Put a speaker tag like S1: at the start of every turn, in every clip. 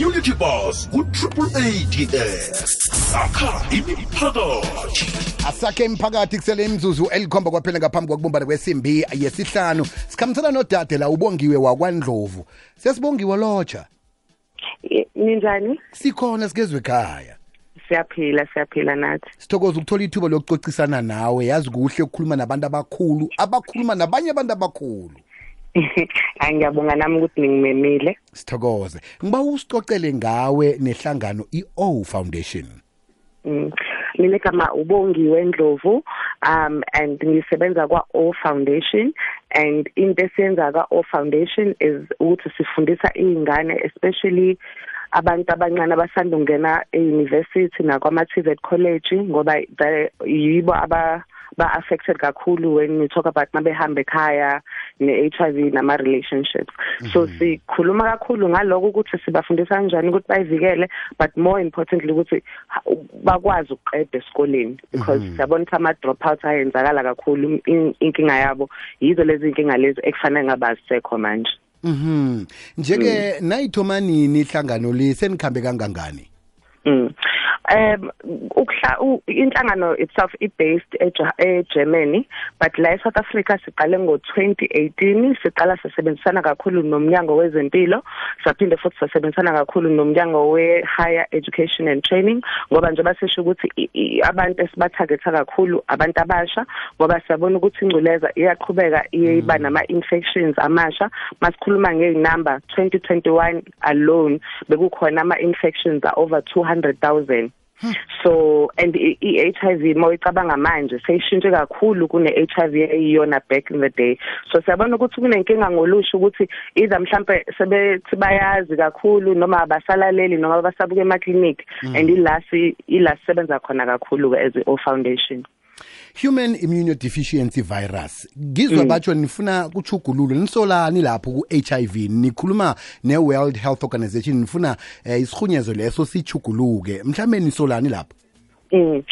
S1: community bus ku-triple ads sakha imiphakathi.
S2: Asakhe imiphakathi kusele imzuzu elikhomba kwaphela ngaphambi kokubumbana kwesimbi yesihlanu. Sikhambisana nodade la ubongiwe wakwandlovu. Siyasibongiwe lotsha.
S3: Ninjani?
S2: Sikhona sikezwe ekhaya.
S3: Siyaphila siyaphila nathi.
S2: Sithokoza ukuthola ithuba lokucocisana nawe. Yazi kuhle ukukhuluma nabantu abakhulu abakhuluma nabanye abantu abakhulu
S3: hayi ngiyabonga nami ukuthi ningimemile.
S2: Sithokoze. Ngiba usicocele ngawe nehlangano i-o foundation.
S3: Mm. mina igama ubongiwe ndlovu um and ngisebenza kwa-o foundation and into esiyenza ka-o foundation is ukuthi sifundisa iy'ngane especially abantu abancane abasanda ukungena e-university nakwama-tvet college ngoba the- yibo aba ba-affected kakhulu when we talk about mabehamba ekhaya ne-HIV nama-relationships. So sikhuluma kakhulu ngaloko ukuthi sibafundisa kanjani ukuthi bayivikele but more importantly ukuthi bakwazi ukuqeda esikoleni because siyabona ukuthi ama-drop out ayenzakala kakhulu In- inkinga yabo yizo lezi inkinga lezi ekufanele ngabazisekho manje.
S2: Mhm. Njeke nayithoma nini ihlangano le? Senikhambe kangangani?
S3: Mm. Um ukuhla u- inhlangano itself i based eGermany but la eSouth Africa siqale ngo2018 siqala sisebenzisana kakhulu nomnyango wezempilo saphinde futhi sasebenzisana kakhulu nomnyango we higher education and training ngoba nje basisho ukuthi i- i- abantu esibathagetha kakhulu abantu abasha ngoba siyabona ukuthi ingculaza iyaqhubeka iye iba nama infections amasha. Masikhuluma ngeinumber 2021 alone bekukhona ama infections are over 200,000 so and i-HIV mawuyicabanga manje seyishintshe kakhulu kune-HIV eyiyona back in the day. So siyabona ukuthi kunenkinga ngolusha ukuthi either mhlambe sebethi bayazi kakhulu noma abasalaleli noma basabuka emaklinikhi and ila si- ila sisebenza khona kakhulu as i-o foundation.
S2: Human immunodeficiency virus. Ngizwa batsho nifuna kuchugululo nisolani lapho ku-HIV nikhuluma ne-world health organization nifuna eh, isirhunyezo leso sichuguluke mhlawumbe nisolani lapho?
S3: Mm.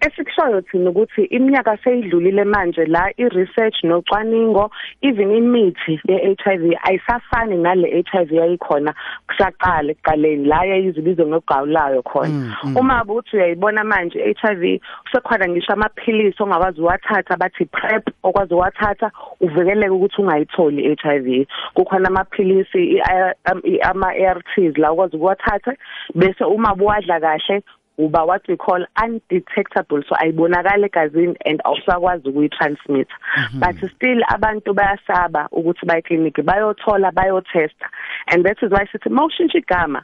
S3: Esikushoyo thina ukuthi iminyaka seyidlulile manje la i-research nocwaningo even imithi ye-HIV ayisafani nale HIV yayikhona. Kusaqala ekuqaleni la yayizibizwe ngogawulayo khona. Uma ukuthi uyayibona manje i-HIV kusekhona ngisho amaphilisi ongakwazi uwathatha bathi PrEP okwazi uwathatha uvikeleke ukuthi ungayitholi i-HIV kukhona amaphilisi i- am- i- ama-ARTs la ukwazi ukuwathatha bese uma buwadla kahle uba what we call undetectable so ayibonakala egazini and awusakwazi ukuyi-transmit. Mhm. But still abantu bayasaba ukuthi baye clinic bayothola bayotesta. And that is why sithi mawushintsha igama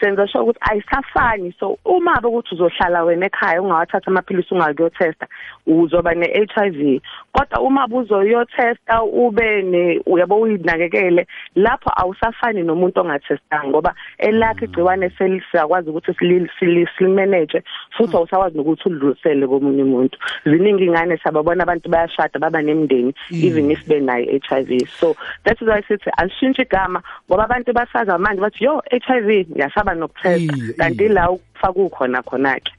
S3: senza sure ukuthi ayisafani. So uma ukuthi uzohlala wena ekhaya ungawathatha amaphilisi ungakuyotesta uzoba ne-HIV kodwa uma buzoyotesta ube ne uyabo uyinakekele lapho awusafani nomuntu ongathestanga ngoba elakhe igciwane selisiyakwazi ukuthi sili- sili- silimanage futhi awusakwazi nokuthi udlulisele komunye umuntu. Ziningi ingane sababona abantu bayashada baba nemndeni even if benayo i-HIV so that is why sithi alishintshe igama ngoba abantu basaza manje bathi yo HIV ngiyasaba nokutesta
S2: Iye,
S3: kanti la ukufa kukhona khona-ke.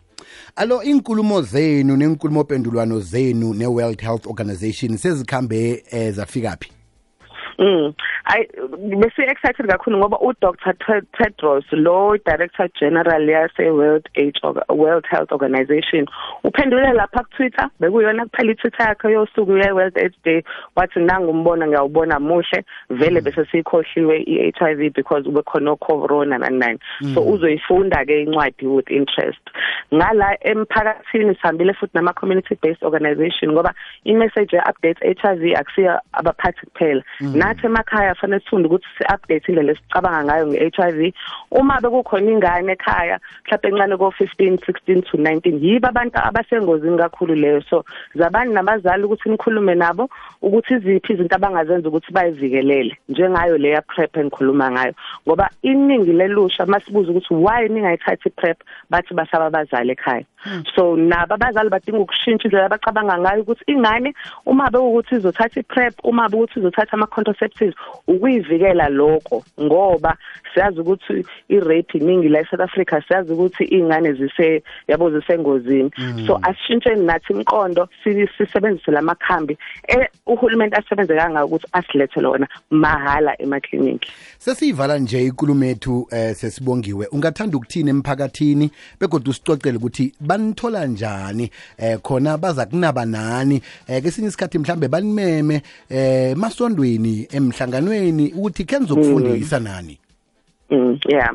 S2: Alo inkulumo zenu nenkulumo pendulwano zenu ne-world health organization sezikhambe eh, zafikaphi
S3: Mm. I bese excited kakhulu ngoba u Dr Tedros lo Director General yase World Age World Health Organization uphendule lapha ku Twitter bekuyona kuphela iTwitter yakhe yosuku ye World AIDS Day wathi nangumbona ngiyawubona muhle vele bese sikhohliwe iHIV because ube khona corona nani so uzoyifunda ke incwadi with interest. Ngala emphakathini sihambile futhi nama community based organization ngoba i message ye update HIV akusiya abaphathi kuphela. Nathi emakhaya fanele sifunde ukuthi si-update indlela esicabanga ngayo nge-HIV uma bekukhona ingane ekhaya mhlawumbe encane ko-15 16 to 19 yibo abantu abasengozini kakhulu leyo. So zabani nabazali ukuthi nikhulume nabo ukuthi iziphi izinto abangazenza ukuthi bayivikelele njengayo leya PrEP engikhuluma ngayo. Ngoba iningi lelusha masibuza ukuthi why ningayithathi PrEP bathi basaba abazali ekhaya. So nabo abazali badinga ukushintsha indlela abacabanga ngayo ukuthi ingane uma bekuthi izothatha iPrEP uma bekuthi izothatha ama contraceptives ukuyivikela lokho ngoba siyazi ukuthi i-rape iningi la eSouth Africa siyazi ukuthi ingane zise yabo zisengozini. So asishintsheni nathi imqondo sisebenzise lamakhambi eh uhulumeni asebenze kanga ukuthi asilethele wona mahala emakliniki
S2: sesiyivala nje ikulumo yethu eh sesibongiwe. Ungathanda ukuthini emphakathini? Begodwa usicocele ukuthi banithola njani? Eh khona baza kunaba nani? Eh kesinye isikhathi mhlambe banimeme eh masondweni emhlanganweni ukuthi ke nizokufundisa nani
S3: Mm yeah.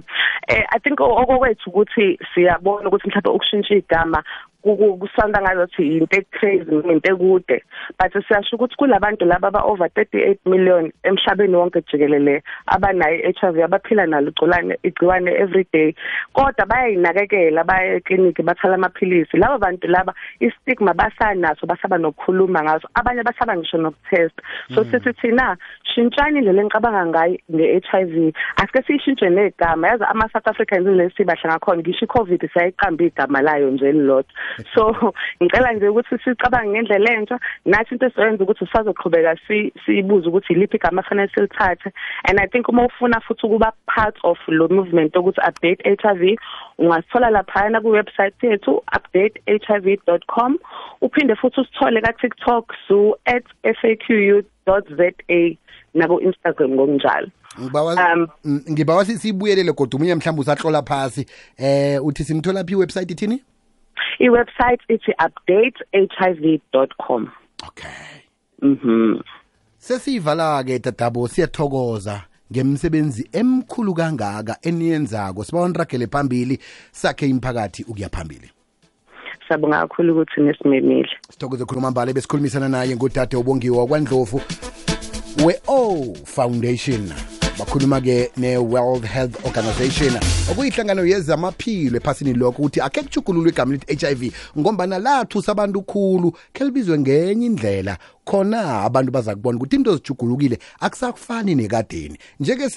S3: Eh I think okokwethu ukuthi siyabona ukuthi mhlawumbe ukushintsha igama kusanda ngathi into ecrazy into ekude. But siyasho ukuthi kulabantu laba aba over 38 million emhlabeni wonke jikelele abanayo HIV abaphila nalo igciwane igciwane every day. Kodwa bayayinakekela baya eclinic bathala amaphilisi. Laba bantu laba istigma basanaso basaba nokukhuluma ngazo abanye basaba ngisho nokutest. So sithi thina shintshani le lencabanga ngayo nge-HIV asike siyishintshe negama. Yazi ama South Africans lesibahla ngakhona ngisho iCovid sayiqamba igama layo nje elilodwa. So ngicela nje ukuthi sicabange ngendlela entsha. Nathi into esiyenza ukuthi sisazoqhubeka sibuza ukuthi iliphi igama fanele silithathe. And i think uma ufuna futhi ukuba part of lo movement ukuthi update HIV ungasithola lapha na ku website yethu updatehiv.com uphinde futhi usithole ka TikTok su @faqu.za nabo Instagram ngokunjalo.
S2: Ngibawa ngibawa sibuyelele kodwa umunye mhlawumbe usahlola phasi. Eh uthi simthola phi website ithini
S3: iwebsite ithi updatehiv.com
S2: okay.
S3: Mhm.
S2: Sesiyivala ke dadabo siyathokoza ngemsebenzi emkhulu kangaka eniyenzako. Siba onragele phambili sakhe imphakathi ukuya phambili.
S3: Sabonga kakhulu ukuthi nesimemile
S2: sithokoze khuluma mbala besikhulumisana naye ngudade ubongiwa wakwandlovu we-o foundation. Bakhuluma-ke ne-world health organization. Okuyihlangano yezamaphilo ephasini lokho ukuthi akhe kuchugululwe igama lithi HIV ngombana lathusa abantu khulu khe libizwe ngenye indlela. Khona abantu baza kubona ukuthi into zijugulukile akusafani nekadeni. Njeke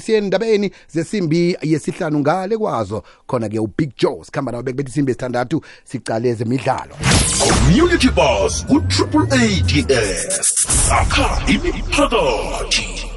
S2: siyendabeni zesimbi yesihlanu ngale kwazo khona-ke ubig joe sikhamba nawo bekubetha isimbi esithandathu sicale ezemidlalo
S1: community bus ku-triple a ds sakha imiphakathi.